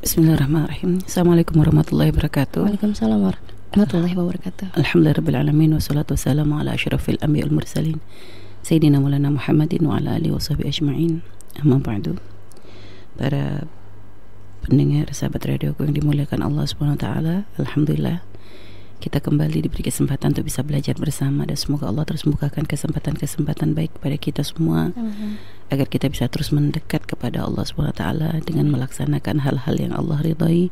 Bismillahirrahmanirrahim. Assalamualaikum warahmatullahi wabarakatuh. Waalaikumsalam warahmatullahi wabarakatuh. Alhamdulillahirabbil wassalatu wassalamu ala asyrafil anbiya'i wal mursalin. Sayyidina Maulana Muhammadin wa ala alihi washabihi ajma'in. Amma ba'du. Para pendengar sahabat radioku yang dimuliakan Allah Subhanahu wa taala, alhamdulillah kita kembali diberi kesempatan untuk bisa belajar bersama dan semoga Allah terus membukakan kesempatan-kesempatan baik kepada kita semua Amin. agar kita bisa terus mendekat kepada Allah Subhanahu wa taala dengan melaksanakan hal-hal yang Allah ridhai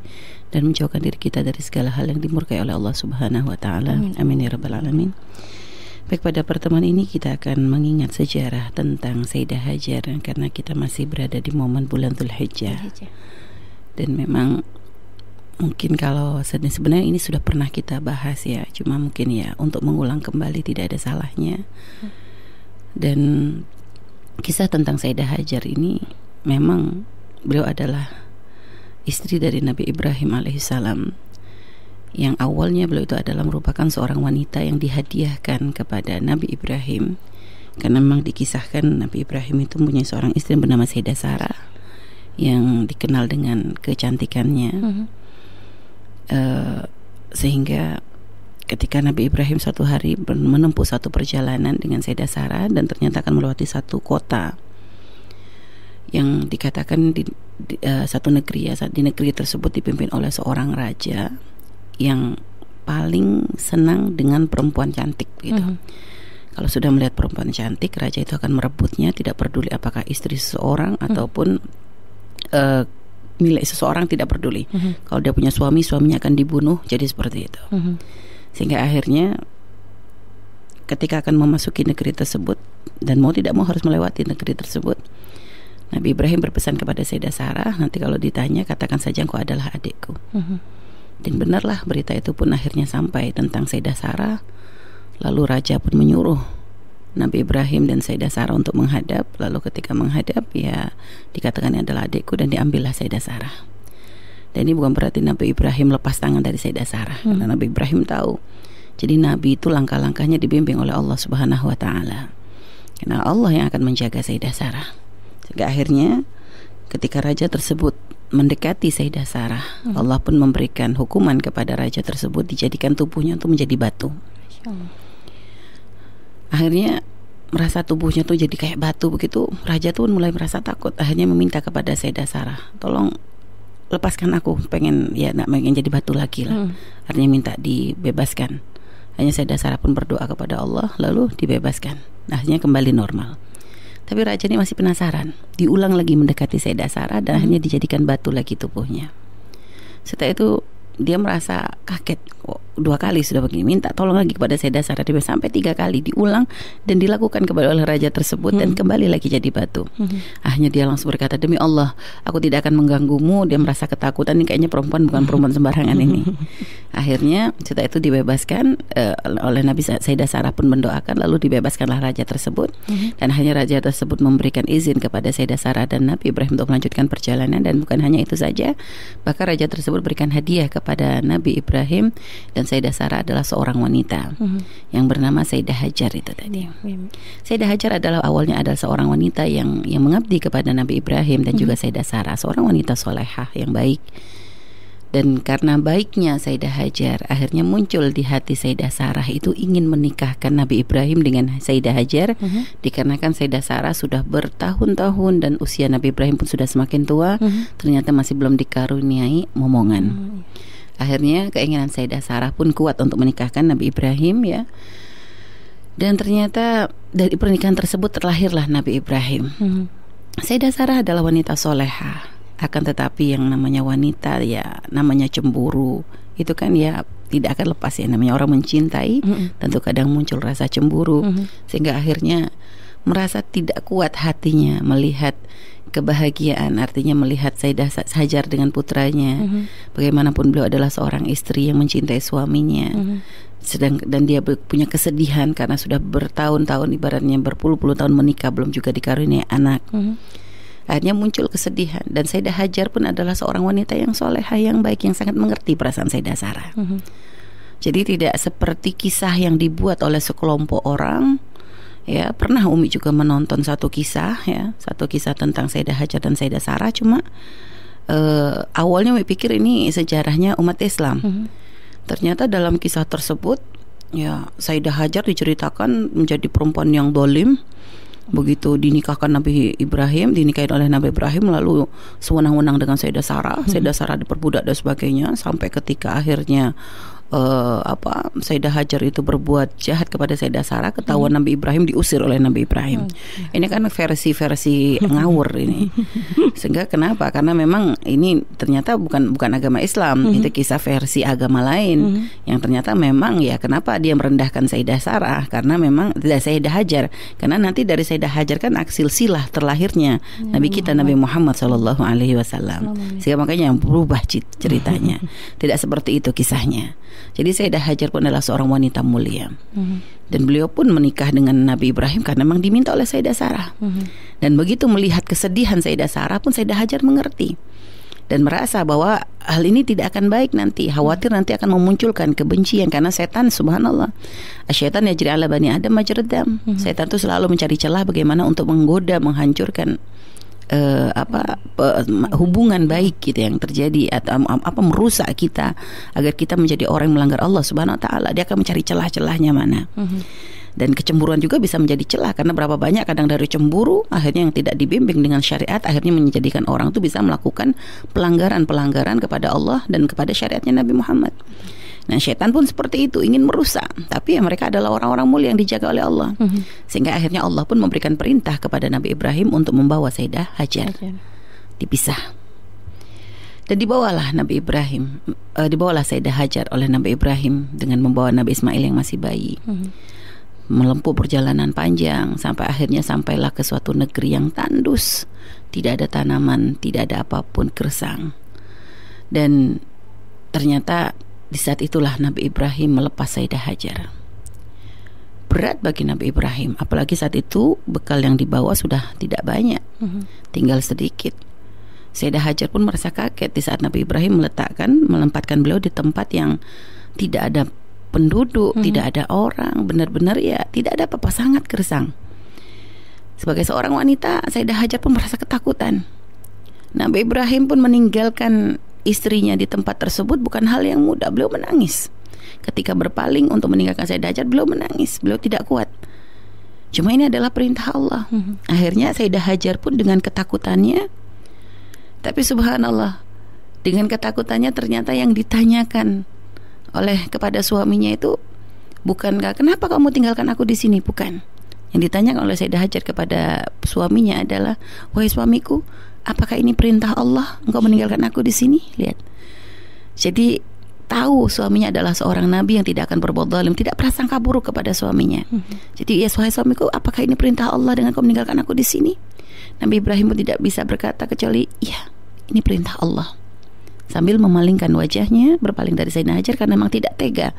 dan menjauhkan diri kita dari segala hal yang dimurkai oleh Allah Subhanahu wa taala. Amin ya rabbal alamin. Baik pada pertemuan ini kita akan mengingat sejarah tentang Sayyidah Hajar karena kita masih berada di momen bulan Dzulhijjah. Dan memang mungkin kalau sebenarnya ini sudah pernah kita bahas ya cuma mungkin ya untuk mengulang kembali tidak ada salahnya. Dan kisah tentang Sayyidah Hajar ini memang beliau adalah istri dari Nabi Ibrahim alaihissalam yang awalnya beliau itu adalah merupakan seorang wanita yang dihadiahkan kepada Nabi Ibrahim. Karena memang dikisahkan Nabi Ibrahim itu punya seorang istri bernama Sayyidah Sarah yang dikenal dengan kecantikannya. Mm -hmm uh, sehingga ketika Nabi Ibrahim suatu hari menempuh satu perjalanan dengan Sayyidah Sarah dan ternyata akan melewati satu kota yang dikatakan di, di uh, satu negeri ya di negeri tersebut dipimpin oleh seorang raja yang paling senang dengan perempuan cantik gitu. Mm -hmm. Kalau sudah melihat perempuan cantik, raja itu akan merebutnya, tidak peduli apakah istri seseorang mm -hmm. ataupun uh, milik seseorang tidak peduli. Mm -hmm. Kalau dia punya suami, suaminya akan dibunuh. Jadi seperti itu. Mm -hmm. Sehingga akhirnya ketika akan memasuki negeri tersebut dan mau tidak mau harus melewati negeri tersebut, Nabi Ibrahim berpesan kepada Sayyidah Sarah, nanti kalau ditanya katakan saja engkau adalah adikku. Mm -hmm. Dan benarlah berita itu pun akhirnya sampai tentang Sayyidah Sarah. Lalu raja pun menyuruh Nabi Ibrahim dan Sayyidah Sarah untuk menghadap. Lalu ketika menghadap ya dikatakan ini adalah adikku dan diambillah Sayyidah Sarah. Dan ini bukan berarti Nabi Ibrahim lepas tangan dari Sayyidah Sarah. Hmm. karena Nabi Ibrahim tahu. Jadi Nabi itu langkah-langkahnya dibimbing oleh Allah Subhanahu wa taala. Karena Allah yang akan menjaga Sayyidah Sarah. Sehingga akhirnya ketika raja tersebut mendekati Sayyidah Sarah hmm. Allah pun memberikan hukuman kepada raja tersebut dijadikan tubuhnya untuk menjadi batu akhirnya merasa tubuhnya tuh jadi kayak batu. Begitu raja tuh mulai merasa takut. Akhirnya meminta kepada Sayyidah Sarah tolong lepaskan aku pengen ya nak pengen jadi batu lagi lah. Hmm. artinya minta dibebaskan. Hanya Sayyidah Sarah pun berdoa kepada Allah lalu dibebaskan. Akhirnya kembali normal. Tapi raja ini masih penasaran. Diulang lagi mendekati Sayyidah Sarah dan hmm. akhirnya dijadikan batu lagi tubuhnya. Setelah itu dia merasa kaget. Kok dua kali sudah begini? Minta tolong lagi kepada Sayyidah Sarah sampai tiga kali diulang dan dilakukan kepada oleh raja tersebut hmm. dan kembali lagi jadi batu. Hmm. akhirnya dia langsung berkata demi Allah aku tidak akan mengganggumu. Dia merasa ketakutan ini kayaknya perempuan bukan perempuan sembarangan ini. Akhirnya setelah itu dibebaskan uh, oleh Nabi Sayyidah Sarah pun mendoakan lalu dibebaskanlah raja tersebut. Hmm. dan akhirnya raja tersebut memberikan izin kepada Sayyidah Sarah dan Nabi Ibrahim untuk melanjutkan perjalanan. Dan bukan hanya itu saja bahkan raja tersebut berikan hadiah kepada Nabi Ibrahim dan Sayyidah Sarah adalah seorang wanita mm-hmm. yang bernama Sayyidah Hajar itu tadi. Mm-hmm. Sayyidah Hajar adalah awalnya adalah seorang wanita yang yang mengabdi kepada Nabi Ibrahim dan mm-hmm. juga Sayyidah Sarah, seorang wanita solehah yang baik. Dan karena baiknya Sayyidah Hajar Akhirnya muncul di hati Sayyidah Sarah Itu ingin menikahkan Nabi Ibrahim dengan Sayyidah Hajar uh-huh. Dikarenakan Sayyidah Sarah sudah bertahun-tahun Dan usia Nabi Ibrahim pun sudah semakin tua uh-huh. Ternyata masih belum dikaruniai momongan uh-huh. Akhirnya keinginan Sayyidah Sarah pun kuat untuk menikahkan Nabi Ibrahim ya. Dan ternyata dari pernikahan tersebut terlahirlah Nabi Ibrahim. Hmm. Sayyidah Sarah adalah wanita soleha. Akan tetapi yang namanya wanita ya namanya cemburu itu kan ya tidak akan lepas ya namanya orang mencintai mm tentu kadang muncul rasa cemburu mm -hmm. sehingga akhirnya merasa tidak kuat hatinya melihat kebahagiaan artinya melihat Sayyidah Hajar dengan putranya mm -hmm. bagaimanapun beliau adalah seorang istri yang mencintai suaminya mm -hmm. sedang dan dia punya kesedihan karena sudah bertahun-tahun ibaratnya berpuluh-puluh tahun menikah belum juga dikaruniai anak mm -hmm. akhirnya muncul kesedihan dan Sayyidah Hajar pun adalah seorang wanita yang soleha yang baik yang sangat mengerti perasaan Sayyidah Sarah mm -hmm. jadi tidak seperti kisah yang dibuat oleh sekelompok orang ya pernah Umi juga menonton satu kisah ya satu kisah tentang Sayyidah Hajar dan Sayyidah Sarah cuma uh, awalnya Umi pikir ini sejarahnya umat Islam. Mhm. Ternyata dalam kisah tersebut ya Sayyidah Hajar diceritakan menjadi perempuan yang dolim begitu dinikahkan Nabi Ibrahim dinikahin oleh Nabi Ibrahim lalu sewenang-wenang dengan Sayyidah Sarah Sayyidah Sarah diperbudak dan sebagainya sampai ketika akhirnya uh, apa Sayyidah Hajar itu berbuat jahat kepada Sayyidah Sarah ketahuan Nabi Ibrahim diusir oleh Nabi Ibrahim. Ini kan versi-versi ngawur ini. Sehingga kenapa? Karena memang ini ternyata bukan bukan agama Islam. Itu kisah versi agama lain. Yang ternyata memang ya kenapa dia merendahkan Sayyidah Sarah? Karena memang tidak Sayyidah Hajar. Karena nanti dari Sayyidah Hajar kan aksil silah terlahirnya Nabi kita Nabi Muhammad. Shallallahu Alaihi Wasallam. Sehingga makanya yang berubah ceritanya. Tidak seperti itu kisahnya jadi Sayyidah Hajar pun adalah seorang wanita mulia. Mhm. dan beliau pun menikah dengan Nabi Ibrahim karena memang diminta oleh Sayyidah Sarah. Mhm. dan begitu melihat kesedihan Sayyidah Sarah pun Sayyidah Hajar mengerti. Dan merasa bahwa hal ini tidak akan baik nanti. Khawatir nanti akan memunculkan kebencian karena setan subhanallah. Syaitan yajri ala bani adam majradam setan itu selalu mencari celah bagaimana untuk menggoda menghancurkan eh, apa pe- hubungan baik gitu yang terjadi atau apa merusak kita agar kita menjadi orang yang melanggar Allah Subhanahu wa taala dia akan mencari celah-celahnya mana Mhm. dan kecemburuan juga bisa menjadi celah karena berapa banyak kadang dari cemburu akhirnya yang tidak dibimbing dengan syariat akhirnya menjadikan orang tuh bisa melakukan pelanggaran-pelanggaran kepada Allah dan kepada syariatnya Nabi Muhammad. Nah, setan pun seperti itu ingin merusak, tapi ya mereka adalah orang-orang mulia yang dijaga oleh Allah. Mhm. Sehingga akhirnya Allah pun memberikan perintah kepada Nabi Ibrahim untuk membawa Sayyidah Hajar Hajar. dipisah. Dan dibawalah Nabi Ibrahim, eh, dibawalah Sayyidah Hajar oleh Nabi Ibrahim dengan membawa Nabi Ismail yang masih bayi Mhm. melempuh perjalanan panjang sampai akhirnya sampailah ke suatu negeri yang tandus, tidak ada tanaman, tidak ada apa pun gersang. Dan ternyata di saat itulah Nabi Ibrahim melepas Sayyidah Hajar. Berat bagi Nabi Ibrahim, apalagi saat itu bekal yang dibawa sudah tidak banyak, Mhm. tinggal sedikit. Sayyidah Hajar pun merasa kaget di saat Nabi Ibrahim meletakkan, melempatkan beliau di tempat yang tidak ada penduduk, Mhm. tidak ada orang, benar-benar ya tidak ada apa-apa, sangat gersang. Sebagai seorang wanita, Sayyidah Hajar pun merasa ketakutan. Nabi Ibrahim pun meninggalkan istrinya di tempat tersebut bukan hal yang mudah. Beliau menangis. Ketika berpaling untuk meninggalkan Sayyidah Hajar, beliau menangis. Beliau tidak kuat. Cuma ini adalah perintah Allah. Mhm. Akhirnya Sayyidah Hajar pun dengan ketakutannya tapi subhanallah dengan ketakutannya ternyata yang ditanyakan oleh kepada suaminya itu bukankah kenapa kamu tinggalkan aku di sini bukan yang ditanyakan oleh Sayyidah Hajar kepada suaminya adalah wahai suamiku apakah ini perintah Allah engkau meninggalkan aku di sini lihat jadi tahu suaminya adalah seorang nabi yang tidak akan berbuat zalim tidak prasangka buruk kepada suaminya Mhm. jadi ya wahai suamiku, apakah ini perintah Allah dengan kau meninggalkan aku di sini? Nabi Ibrahim pun tidak bisa berkata kecuali, ya, ini perintah Allah. Sambil memalingkan wajahnya, berpaling dari Sayyidina Hajar karena memang tidak tega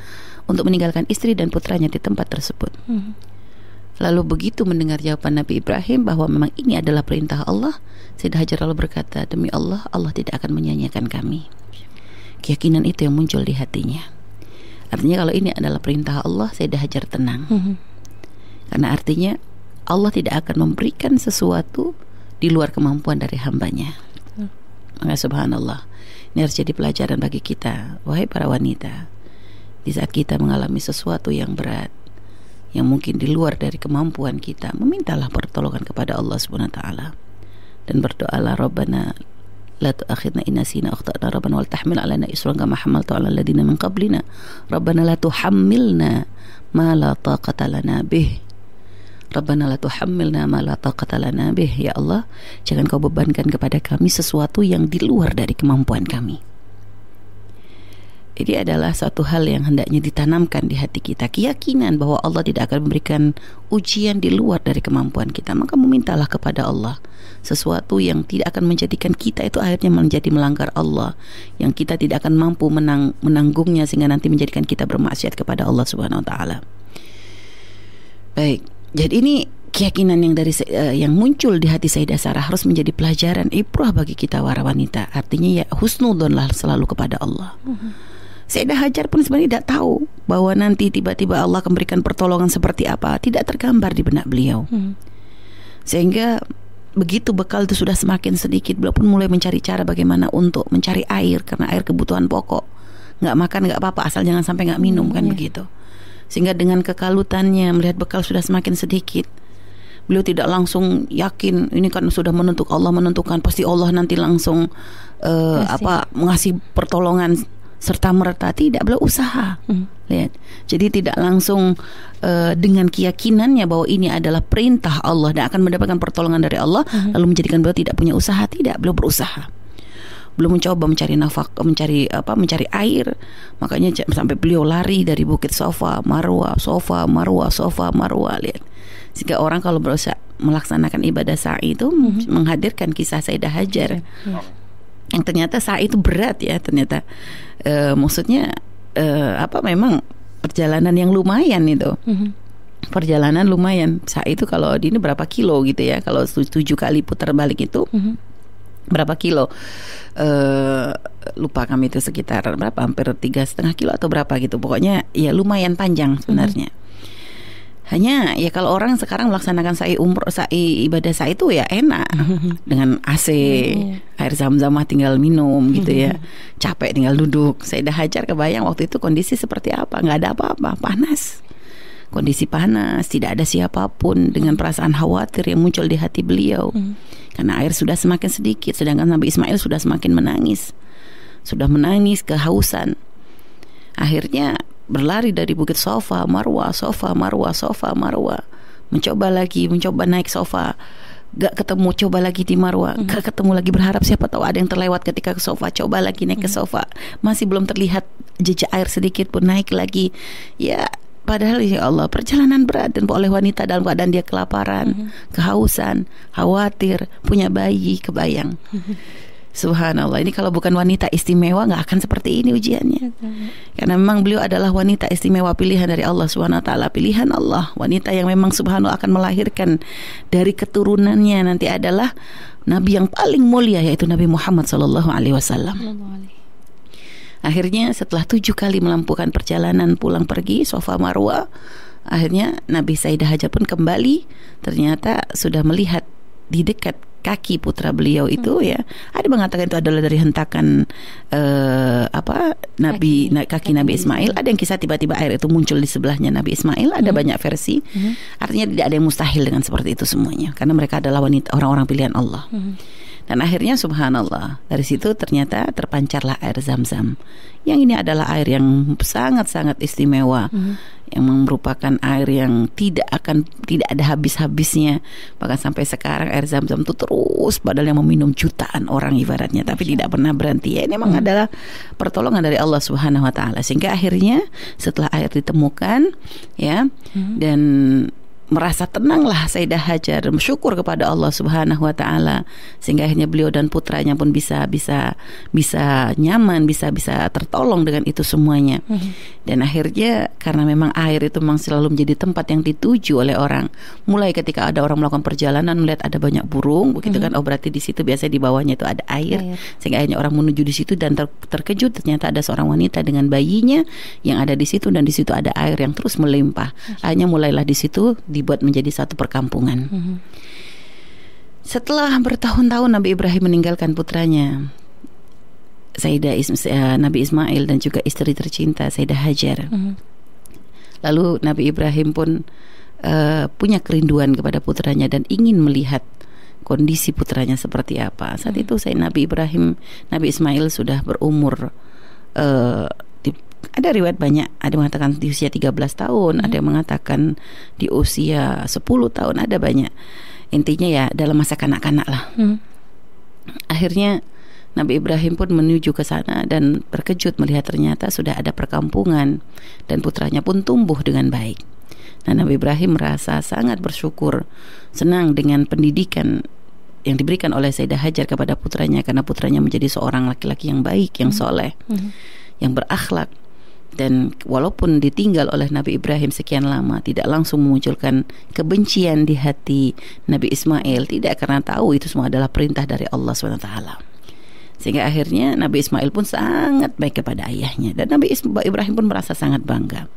untuk meninggalkan istri dan putranya di tempat tersebut. Mhm. Lalu begitu mendengar jawaban Nabi Ibrahim bahwa memang ini adalah perintah Allah, Sayyidah Hajar lalu berkata, demi Allah, Allah tidak akan menyanyiakan kami. Keyakinan itu yang muncul di hatinya. Artinya kalau ini adalah perintah Allah, Sayyidah Hajar tenang. Mhm. Karena artinya Allah tidak akan memberikan sesuatu di luar kemampuan dari hambanya. Betul. Maka subhanallah. Ini harus jadi pelajaran bagi kita, wahai para wanita. Di saat kita mengalami sesuatu yang berat, yang mungkin di luar dari kemampuan kita, memintalah pertolongan kepada Allah Subhanahu wa taala. Dan berdoalah Rabbana la tu'akhidna in nasina akhtana rabbana wal tahmil alaina isran kama hamaltu ala alladziina min qablina. Rabbana la tuhammilna ma la taqata lana bih. Rabbana la tuhammilna ma la taqata lana bih. Ya Allah jangan kau bebankan kepada kami sesuatu yang di luar dari kemampuan kami ini adalah satu hal yang hendaknya ditanamkan di hati kita keyakinan bahwa Allah tidak akan memberikan ujian di luar dari kemampuan kita maka memintalah kepada Allah sesuatu yang tidak akan menjadikan kita itu akhirnya menjadi melanggar Allah yang kita tidak akan mampu menang, menanggungnya sehingga nanti menjadikan kita bermaksiat kepada Allah Subhanahu wa taala. Baik, jadi ini keyakinan yang dari eh, yang muncul di hati Sayyidah Sarah harus menjadi pelajaran ibrah bagi kita para wanita. Artinya ya husnudonlah selalu kepada Allah. Sayyidah Hajar pun sebenarnya tidak tahu bahwa nanti tiba-tiba Allah akan memberikan pertolongan seperti apa, tidak tergambar di benak beliau. Mhm. Sehingga begitu bekal itu sudah semakin sedikit, beliau pun mulai mencari cara bagaimana untuk mencari air karena air kebutuhan pokok. Nggak makan nggak apa-apa asal jangan sampai nggak minum Hmm, kan iya. begitu. Sehingga dengan kekalutannya melihat bekal sudah semakin sedikit, beliau tidak langsung yakin ini kan sudah menentuk Allah menentukan pasti Allah nanti langsung Kasih. apa mengasih pertolongan serta merta tidak beliau usaha. Hmm. lihat. Jadi tidak langsung eh, dengan keyakinannya bahwa ini adalah perintah Allah dan akan mendapatkan pertolongan dari Allah lalu menjadikan beliau tidak punya usaha tidak beliau berusaha. Belum mencoba mencari nafak mencari apa mencari air. Makanya sampai beliau lari dari bukit sofa marwa sofa marwa sofa marwa lihat. Sehingga orang kalau berusaha melaksanakan ibadah sa'i itu menghadirkan kisah Sayyidah Hajar. Iya. Yang ternyata sa'i itu berat ya ternyata. Eh, maksudnya eh, apa memang perjalanan yang lumayan itu. Mhm. perjalanan lumayan. Sa'i itu kalau di ini berapa kilo gitu ya. Kalau tu- tujuh kali putar balik itu Mhm. berapa kilo? Eh lupa kami itu sekitar berapa hampir tiga setengah kilo atau berapa gitu. Pokoknya ya lumayan panjang sebenarnya hanya ya kalau orang sekarang melaksanakan sa'i umroh sa'i ibadah sa'i itu ya enak. Dengan AC Iya. air zam-zam tinggal minum gitu ya. Capek tinggal duduk. Saya dah hajar kebayang waktu itu kondisi seperti apa. Nggak ada apa-apa panas. Kondisi panas tidak ada siapa pun dengan perasaan khawatir yang muncul di hati beliau. Mhm. karena air sudah semakin sedikit sedangkan Nabi Ismail sudah semakin menangis. Sudah menangis kehausan. Akhirnya berlari dari bukit sofa marwa sofa marwa sofa marwa mencoba lagi mencoba naik sofa. Gak ketemu coba lagi di marwa gak ketemu lagi berharap siapa tahu ada yang terlewat ketika ke sofa. Coba lagi naik ke sofa. Masih belum terlihat jejak air sedikit pun naik lagi. Ya Padahal ya Allah perjalanan berat dan oleh wanita dalam keadaan dia kelaparan, kehausan, khawatir, punya bayi, kebayang. Subhanallah ini kalau bukan wanita istimewa nggak akan seperti ini ujiannya. Karena memang beliau adalah wanita istimewa pilihan dari Allah Subhanahu wa taala, pilihan Allah, wanita yang memang subhanallah akan melahirkan dari keturunannya nanti adalah nabi yang paling mulia yaitu Nabi Muhammad alaihi. Akhirnya setelah tujuh kali melampaukan perjalanan pulang pergi Sofa Marwa Akhirnya Nabi Sayyidah Hajar pun kembali Ternyata sudah melihat di dekat kaki putra beliau itu ya. Ada mengatakan itu adalah dari hentakan eh, apa Nabi Kaki. na- kaki Nabi Ismail. Ada yang kisah tiba-tiba air itu muncul di sebelahnya Nabi Ismail. Ada banyak versi. Artinya tidak ada yang mustahil dengan seperti itu semuanya. Karena mereka adalah wanita orang-orang pilihan Allah. Mhm. Dan akhirnya subhanallah dari situ ternyata terpancarlah air zam-zam. Yang ini adalah air yang sangat-sangat istimewa, yang merupakan air yang tidak akan tidak ada habis-habisnya. Bahkan sampai sekarang air zam-zam itu terus padahal yang meminum jutaan orang ibaratnya, tapi tidak pernah berhenti. Ya, ini memang adalah pertolongan dari Allah Subhanahu wa taala. Sehingga akhirnya setelah air ditemukan ya dan merasa tenanglah Sayyidah Hajar. Bersyukur kepada Allah Subhanahu wa taala sehingga akhirnya beliau dan putranya pun bisa bisa bisa nyaman bisa bisa tertolong dengan itu semuanya. Dan akhirnya karena memang air itu memang selalu menjadi tempat yang dituju oleh orang. Mulai ketika ada orang melakukan perjalanan melihat ada banyak burung begitu kan oh berarti di situ biasanya di bawahnya itu ada air. Air. sehingga akhirnya orang menuju di situ dan ter- terkejut ternyata ada seorang wanita dengan bayinya yang ada di situ dan di situ ada air yang terus melimpah. Akhirnya mulailah di situ dibuat menjadi satu perkampungan. Mhm. Setelah bertahun-tahun Nabi Ibrahim meninggalkan putranya Sayyidah Is- eh, Nabi Ismail dan juga istri tercinta Sayyidah Hajar. Mhm. Lalu Nabi Ibrahim pun eh, punya kerinduan kepada putranya dan ingin melihat kondisi putranya seperti apa. Saat itu saya Nabi Ibrahim, Nabi Ismail sudah berumur di- ada riwayat banyak, ada yang mengatakan di usia 13 tahun, ada yang mengatakan di usia 10 tahun, ada banyak. Intinya ya dalam masa kanak-kanak lah. Mhm. Akhirnya Nabi Ibrahim pun menuju ke sana dan terkejut melihat ternyata sudah ada perkampungan dan putranya pun tumbuh dengan baik. Nah, Nabi Ibrahim merasa sangat bersyukur, senang dengan pendidikan yang diberikan oleh Sayyidah Hajar kepada putranya karena putranya menjadi seorang laki-laki yang baik, yang soleh, Mhm. yang berakhlak dan walaupun ditinggal oleh Nabi Ibrahim sekian lama tidak langsung memunculkan kebencian di hati Nabi Ismail tidak karena tahu itu semua adalah perintah dari Allah SWT sehingga akhirnya Nabi Ismail pun sangat baik kepada ayahnya dan Nabi Ibrahim pun merasa sangat bangga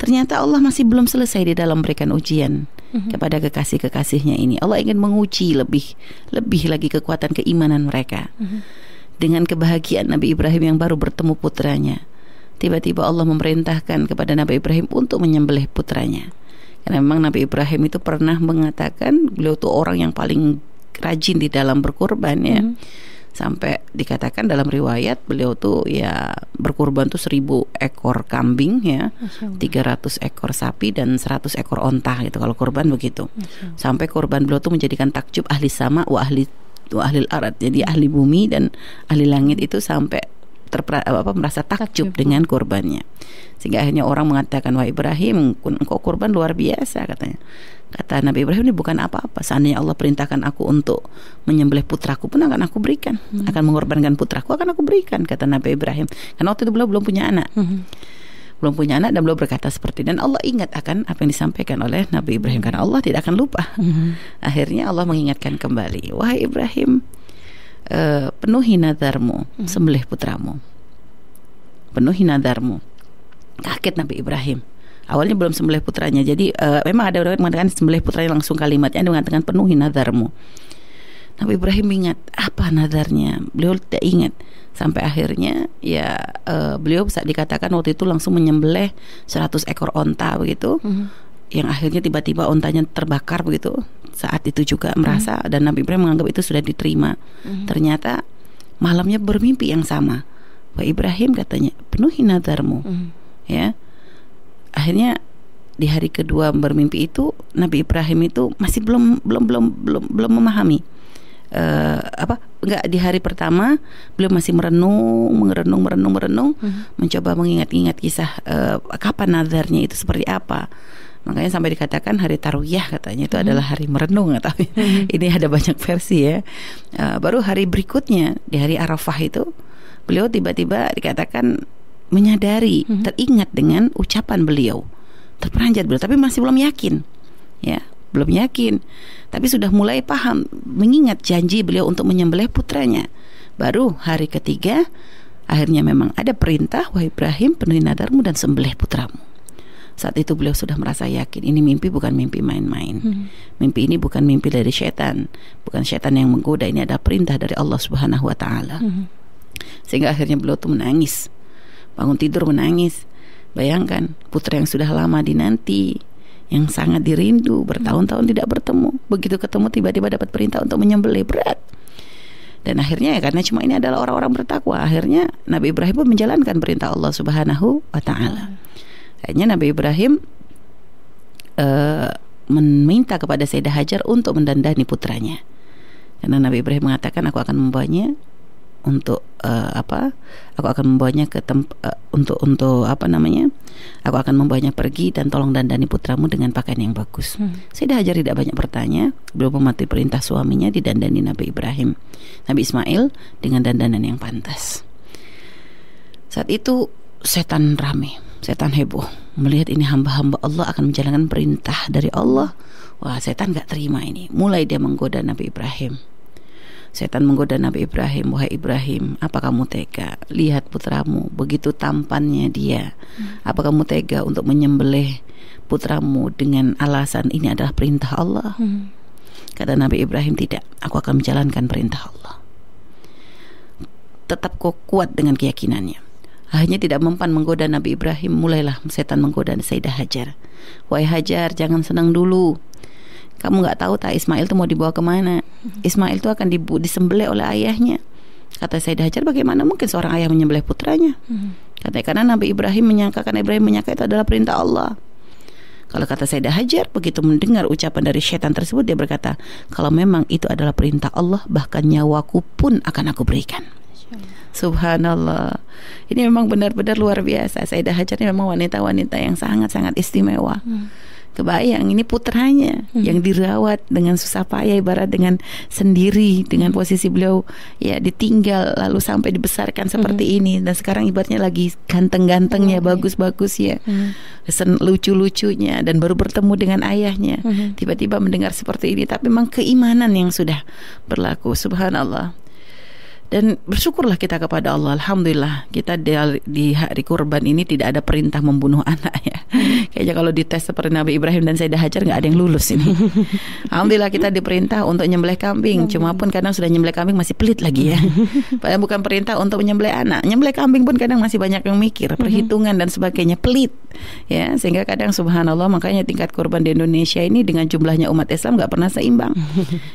ternyata Allah masih belum selesai di dalam memberikan ujian mm-hmm. kepada kekasih-kekasihnya ini. Allah ingin menguji lebih lebih lagi kekuatan keimanan mereka. Mm-hmm. Dengan kebahagiaan Nabi Ibrahim yang baru bertemu putranya. Tiba-tiba Allah memerintahkan kepada Nabi Ibrahim untuk menyembelih putranya. Karena memang Nabi Ibrahim itu pernah mengatakan beliau itu orang yang paling rajin di dalam berkorban ya. Mm-hmm sampai dikatakan dalam riwayat beliau tuh ya berkurban tuh seribu ekor kambing ya, tiga ratus ekor sapi dan seratus ekor onta gitu kalau kurban begitu. Sampai kurban beliau tuh menjadikan takjub ahli sama wa ahli wa ahli arat. Jadi ahli bumi dan ahli langit itu sampai terpera, apa merasa takjub, takjub dengan kurbannya. Sehingga akhirnya orang mengatakan wah Ibrahim engkau kurban luar biasa katanya. Kata Nabi Ibrahim ini bukan apa-apa. Seandainya Allah perintahkan aku untuk menyembelih putraku pun akan aku berikan. Hmm. Akan mengorbankan putraku akan aku berikan kata Nabi Ibrahim. Karena waktu itu beliau belum punya anak. Hmm. Belum punya anak dan beliau berkata seperti dan Allah ingat akan apa yang disampaikan oleh Nabi Ibrahim karena Allah tidak akan lupa. Hmm. Akhirnya Allah mengingatkan kembali, wahai Ibrahim, uh, penuhi nadarmu, hmm. sembelih putramu. Penuhi nadarmu. Kaget Nabi Ibrahim awalnya belum sembelih putranya. Jadi uh, memang ada orang yang mengatakan sembelih putranya langsung kalimatnya dia mengatakan penuhi nadarmu. Nabi Ibrahim ingat apa nadarnya. Beliau tidak ingat sampai akhirnya ya uh, beliau bisa dikatakan waktu itu langsung menyembelih 100 ekor onta begitu. Mm -hmm. Yang akhirnya tiba-tiba ontanya terbakar begitu. Saat itu juga merasa mm -hmm. dan Nabi Ibrahim menganggap itu sudah diterima. Mm -hmm. Ternyata malamnya bermimpi yang sama. Wah Ibrahim katanya penuhi nadarmu. Mm -hmm. Ya akhirnya di hari kedua bermimpi itu Nabi Ibrahim itu masih belum belum belum belum belum memahami uh, apa enggak di hari pertama beliau masih merenung merenung merenung merenung hmm. mencoba mengingat-ingat kisah uh, kapan nazarnya itu seperti apa makanya sampai dikatakan hari tarwiyah katanya itu hmm. adalah hari merenung tapi hmm. ini ada banyak versi ya uh, baru hari berikutnya di hari Arafah itu beliau tiba-tiba dikatakan menyadari, hmm. teringat dengan ucapan beliau. Terperanjat beliau, tapi masih belum yakin. Ya, belum yakin. Tapi sudah mulai paham, mengingat janji beliau untuk menyembelih putranya. Baru hari ketiga, akhirnya memang ada perintah, wahai Ibrahim, penuhi nadarmu dan sembelih putramu. Saat itu beliau sudah merasa yakin ini mimpi bukan mimpi main-main. Hmm. Mimpi ini bukan mimpi dari setan, bukan setan yang menggoda. Ini ada perintah dari Allah Subhanahu wa taala. Hmm. Sehingga akhirnya beliau tuh menangis bangun tidur menangis. Bayangkan putra yang sudah lama dinanti, yang sangat dirindu, bertahun-tahun tidak bertemu. Begitu ketemu tiba-tiba dapat perintah untuk menyembelih berat. Dan akhirnya ya karena cuma ini adalah orang-orang bertakwa, akhirnya Nabi Ibrahim pun menjalankan perintah Allah Subhanahu wa taala. Akhirnya Nabi Ibrahim uh, meminta kepada Sayyidah Hajar untuk mendandani putranya. Karena Nabi Ibrahim mengatakan aku akan membawanya untuk uh, apa? Aku akan membawanya ke tempat uh, untuk untuk apa namanya? Aku akan membawanya pergi dan tolong dandani putramu dengan pakaian yang bagus. Hmm. Sayyidah Hajar tidak banyak bertanya. Belum mematuhi perintah suaminya didandani Nabi Ibrahim. Nabi Ismail dengan dandanan yang pantas. Saat itu setan rame setan heboh melihat ini hamba-hamba Allah akan menjalankan perintah dari Allah wah setan gak terima ini mulai dia menggoda Nabi Ibrahim Setan menggoda Nabi Ibrahim, wahai Ibrahim, apa kamu tega? Lihat putramu, begitu tampannya dia. Hmm. Apa kamu tega untuk menyembelih putramu dengan alasan ini adalah perintah Allah? Hmm. Kata Nabi Ibrahim, tidak. Aku akan menjalankan perintah Allah. Tetap kuat dengan keyakinannya. Akhirnya tidak mempan menggoda Nabi Ibrahim, mulailah setan menggoda Sayyidah Hajar. Wahai Hajar, jangan senang dulu. Kamu nggak tahu tak Ismail itu mau dibawa ke mana? Ismail itu akan disembelih oleh ayahnya. Kata Sayyidah Hajar bagaimana mungkin seorang ayah menyembelih putranya? Katanya karena Nabi Ibrahim menyangka karena Ibrahim menyangka itu adalah perintah Allah. Kalau kata Sayyidah Hajar begitu mendengar ucapan dari syaitan tersebut dia berkata kalau memang itu adalah perintah Allah bahkan nyawaku pun akan aku berikan Subhanallah. Ini memang benar-benar luar biasa. Sayyidah Hajar ini memang wanita-wanita yang sangat-sangat istimewa. Hmm kebayang ini putranya hmm. yang dirawat dengan susah payah ibarat dengan sendiri dengan posisi beliau ya ditinggal lalu sampai dibesarkan seperti hmm. ini dan sekarang ibaratnya lagi ganteng-gantengnya hmm. bagus-bagus ya hmm. lucu-lucunya dan baru bertemu dengan ayahnya hmm. tiba-tiba mendengar seperti ini tapi memang keimanan yang sudah berlaku subhanallah dan bersyukurlah kita kepada Allah. Alhamdulillah kita di, di hari kurban ini tidak ada perintah membunuh anak ya. Kayaknya kalau dites seperti Nabi Ibrahim dan Sayyidah Hajar nggak ada yang lulus ini. Alhamdulillah kita diperintah untuk nyembelih kambing. Cuma pun kadang sudah nyembelih kambing masih pelit lagi ya. Padahal bukan perintah untuk menyembelih anak. Nyembelih kambing pun kadang masih banyak yang mikir perhitungan dan sebagainya. Pelit ya. Sehingga kadang subhanallah makanya tingkat kurban di Indonesia ini dengan jumlahnya umat Islam nggak pernah seimbang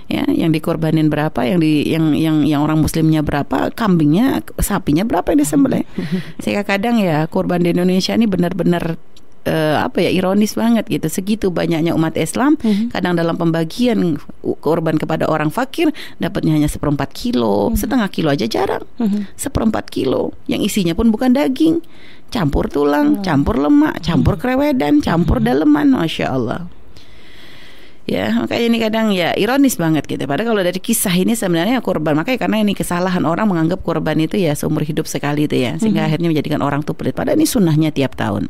ya. Yang dikorbanin berapa yang di yang yang yang orang muslimnya berapa, kambingnya, sapinya berapa yang disembelih. Sehingga kadang ya kurban di Indonesia ini benar-benar uh, apa ya ironis banget gitu segitu banyaknya umat Islam mm-hmm. kadang dalam pembagian korban kepada orang fakir dapatnya hanya seperempat kilo mm-hmm. setengah kilo aja jarang mm-hmm. seperempat kilo yang isinya pun bukan daging campur tulang mm-hmm. campur lemak campur mm-hmm. krewedan campur mm-hmm. daleman masya Allah ya makanya ini kadang ya ironis banget gitu. Padahal kalau dari kisah ini sebenarnya korban. Makanya karena ini kesalahan orang menganggap korban itu ya seumur hidup sekali itu ya. Sehingga mm -hmm. akhirnya menjadikan orang tuh pelit. Padahal ini sunnahnya tiap tahun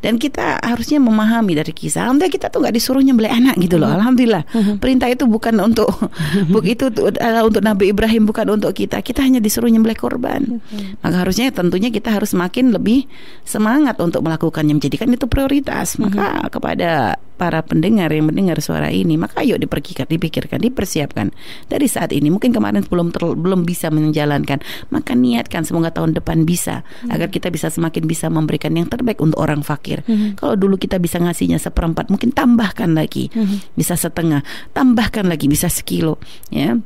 dan kita harusnya memahami dari kisah alhamdulillah kita tuh nggak disuruh nyembelih anak gitu loh mm-hmm. alhamdulillah mm-hmm. perintah itu bukan untuk begitu adalah untuk Nabi Ibrahim bukan untuk kita kita hanya disuruh nyembelih korban mm-hmm. maka harusnya tentunya kita harus makin lebih semangat untuk melakukannya menjadikan itu prioritas maka kepada para pendengar yang mendengar suara ini, maka ayo diperkirakan, dipikirkan, dipersiapkan dari saat ini. Mungkin kemarin belum ter, belum bisa menjalankan, maka niatkan semoga tahun depan bisa hmm. agar kita bisa semakin bisa memberikan yang terbaik untuk orang fakir. Hmm. Kalau dulu kita bisa ngasihnya seperempat, mungkin tambahkan lagi, hmm. bisa setengah, tambahkan lagi bisa sekilo, ya.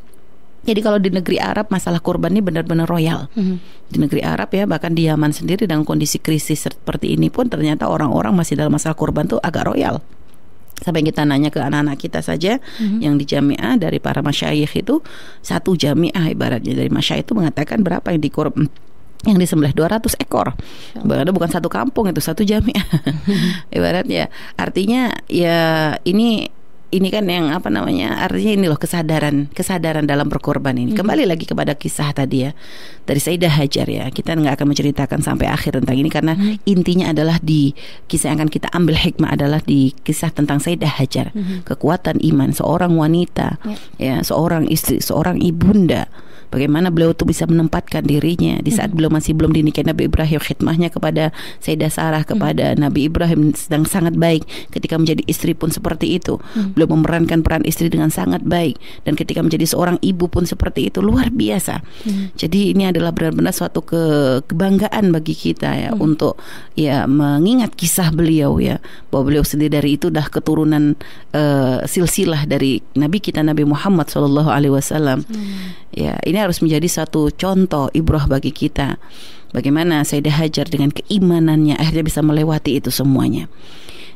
Jadi kalau di negeri Arab masalah korban ini benar-benar royal. Mm-hmm. Di negeri Arab ya bahkan di Yaman sendiri dengan kondisi krisis seperti ini pun ternyata orang-orang masih dalam masalah korban tuh agak royal sampai kita nanya ke anak-anak kita saja mm-hmm. yang di jamiah dari para masyayikh itu satu jamiah ibaratnya dari masyayikh itu mengatakan berapa yang dikorup yang disembelih 200 ekor. Berarti bukan satu kampung itu satu jamiah. Ibaratnya artinya ya ini ini kan yang apa namanya artinya ini loh kesadaran kesadaran dalam berkorban ini. Kembali lagi kepada kisah tadi ya dari Sayyidah Hajar ya. Kita nggak akan menceritakan sampai akhir tentang ini karena intinya adalah di kisah yang akan kita ambil hikmah adalah di kisah tentang Sayyidah Hajar. Kekuatan iman seorang wanita yeah. ya, seorang istri, seorang ibunda bagaimana beliau tuh bisa menempatkan dirinya di saat hmm. beliau masih belum dinikahi Nabi Ibrahim khidmahnya kepada Sayyidah Sarah kepada hmm. Nabi Ibrahim sedang sangat baik ketika menjadi istri pun seperti itu hmm. beliau memerankan peran istri dengan sangat baik dan ketika menjadi seorang ibu pun seperti itu luar biasa hmm. jadi ini adalah benar-benar suatu ke kebanggaan bagi kita ya hmm. untuk ya mengingat kisah beliau ya bahwa beliau sendiri dari itu dah keturunan uh, silsilah dari Nabi kita Nabi Muhammad Shallallahu Alaihi Wasallam hmm. Ya, ini harus menjadi satu contoh ibrah bagi kita. Bagaimana Sayyidah Hajar dengan keimanannya akhirnya bisa melewati itu semuanya.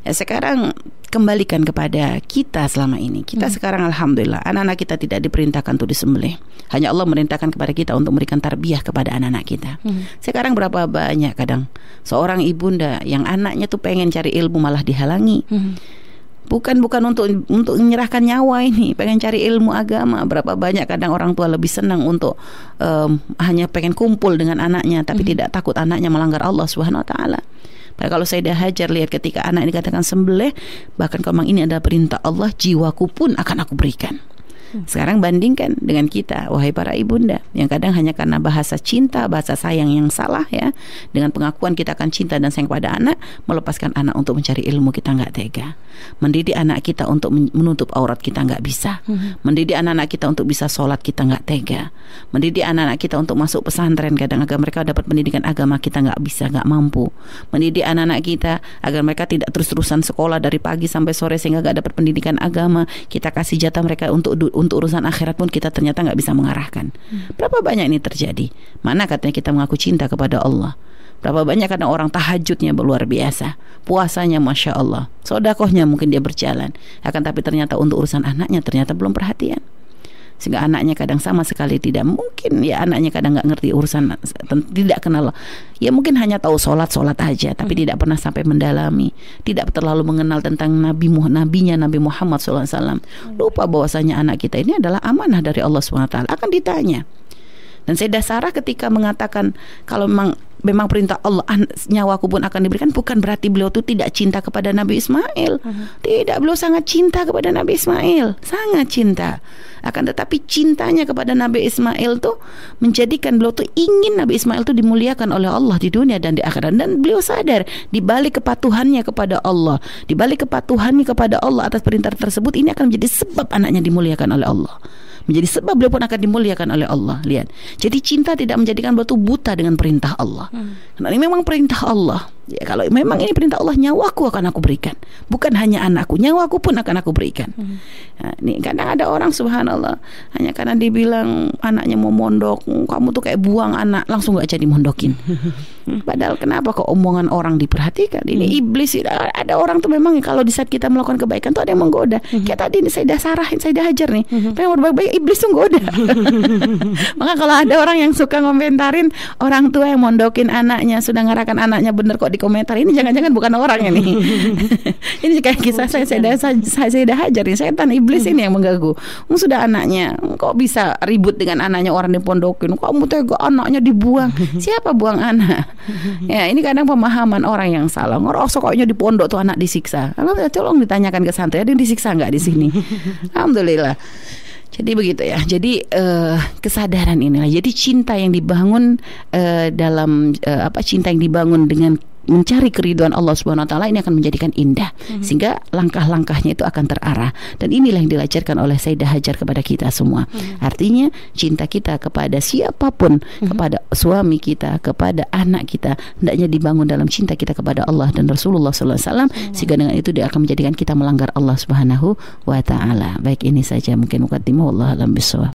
Ya, sekarang kembalikan kepada kita selama ini. Kita hmm. sekarang alhamdulillah anak-anak kita tidak diperintahkan untuk disembelih. Hanya Allah merintahkan kepada kita untuk memberikan tarbiyah kepada anak-anak kita. Hmm. Sekarang berapa banyak kadang seorang ibunda yang anaknya tuh pengen cari ilmu malah dihalangi. Hmm bukan bukan untuk untuk menyerahkan nyawa ini. Pengen cari ilmu agama. Berapa banyak kadang orang tua lebih senang untuk um, hanya pengen kumpul dengan anaknya tapi mm -hmm. tidak takut anaknya melanggar Allah Subhanahu wa taala. Padahal kalau saya dah hajar lihat ketika anak ini dikatakan sembelih bahkan kalau memang ini adalah perintah Allah jiwaku pun akan aku berikan sekarang bandingkan dengan kita, wahai para ibunda, yang kadang hanya karena bahasa cinta, bahasa sayang yang salah ya, dengan pengakuan kita akan cinta dan sayang pada anak, melepaskan anak untuk mencari ilmu kita nggak tega, mendidik anak kita untuk menutup aurat kita nggak bisa, hmm. mendidik anak-anak kita untuk bisa sholat kita nggak tega, mendidik anak-anak kita untuk masuk pesantren kadang agar mereka dapat pendidikan agama kita nggak bisa, nggak mampu, mendidik anak-anak kita agar mereka tidak terus-terusan sekolah dari pagi sampai sore sehingga nggak dapat pendidikan agama, kita kasih jatah mereka untuk untuk urusan akhirat pun kita ternyata nggak bisa mengarahkan. Hmm. Berapa banyak ini terjadi? Mana katanya kita mengaku cinta kepada Allah? Berapa banyak kadang orang tahajudnya luar biasa, puasanya masya Allah, sodakohnya mungkin dia berjalan, akan tapi ternyata untuk urusan anaknya ternyata belum perhatian sehingga anaknya kadang sama sekali tidak. Mungkin ya anaknya kadang nggak ngerti urusan tidak kenal. Ya mungkin hanya tahu sholat sholat aja tapi hmm. tidak pernah sampai mendalami. Tidak terlalu mengenal tentang nabi nabinya Nabi Muhammad SAW hmm. lupa bahwasanya anak kita ini adalah amanah dari Allah swt akan ditanya. Dan Sayyidah Sarah ketika mengatakan kalau memang memang perintah Allah nyawaku pun akan diberikan bukan berarti beliau itu tidak cinta kepada Nabi Ismail. Uh-huh. Tidak, beliau sangat cinta kepada Nabi Ismail, sangat cinta. Akan tetapi cintanya kepada Nabi Ismail tuh menjadikan beliau tuh ingin Nabi Ismail tuh dimuliakan oleh Allah di dunia dan di akhirat dan beliau sadar di balik kepatuhannya kepada Allah, di balik kepatuhannya kepada Allah atas perintah tersebut ini akan menjadi sebab anaknya dimuliakan oleh Allah menjadi sebab beliau pun akan dimuliakan oleh Allah. Lihat. Jadi cinta tidak menjadikan batu buta dengan perintah Allah. Hmm. Karena ini memang perintah Allah. Ya, kalau memang ini perintah Allah, nyawaku akan aku berikan. Bukan hanya anakku, nyawaku pun akan aku berikan. Hmm. Nah, ini kadang ada orang subhanallah hanya karena dibilang anaknya mau mondok, kamu tuh kayak buang anak, langsung gak jadi mondokin. Padahal kenapa kok omongan orang diperhatikan? Ini hmm. iblis. Ada orang tuh memang kalau di saat kita melakukan kebaikan tuh ada yang menggoda. Hmm. Kayak tadi ini saya dah sarahin, saya dah hajar nih. Hmm. Pengen berbaik-baik, iblis tuh goda. Maka kalau ada orang yang suka ngomentarin orang tua yang mondokin anaknya sudah ngarahkan anaknya bener kok di komentar ini jangan-jangan bukan orang ini. Ini kayak kisah saya saya dah saya, saya dah hajar nih setan iblis ini yang mengganggu. Sudah anaknya kok bisa ribut dengan anaknya orang dipondokin kamu tega anaknya dibuang? Siapa buang anak? Ya ini kadang pemahaman orang yang salah. Ngerasa koknya di pondok tuh anak disiksa. Kalau tolong ditanyakan ke santri ada yang disiksa nggak di sini? Alhamdulillah. Jadi begitu ya. Jadi uh, kesadaran inilah. Jadi cinta yang dibangun uh, dalam uh, apa cinta yang dibangun dengan mencari keriduan Allah Subhanahu wa taala ini akan menjadikan indah mm-hmm. sehingga langkah-langkahnya itu akan terarah dan inilah yang dilajarkan oleh Sayyidah Hajar kepada kita semua. Mm-hmm. Artinya cinta kita kepada siapa pun, mm-hmm. kepada suami kita, kepada anak kita hendaknya dibangun dalam cinta kita kepada Allah dan Rasulullah sallallahu alaihi wasallam mm-hmm. sehingga dengan itu dia akan menjadikan kita melanggar Allah Subhanahu wa taala. Baik ini saja mungkin mukadimah Allah alam bisawab.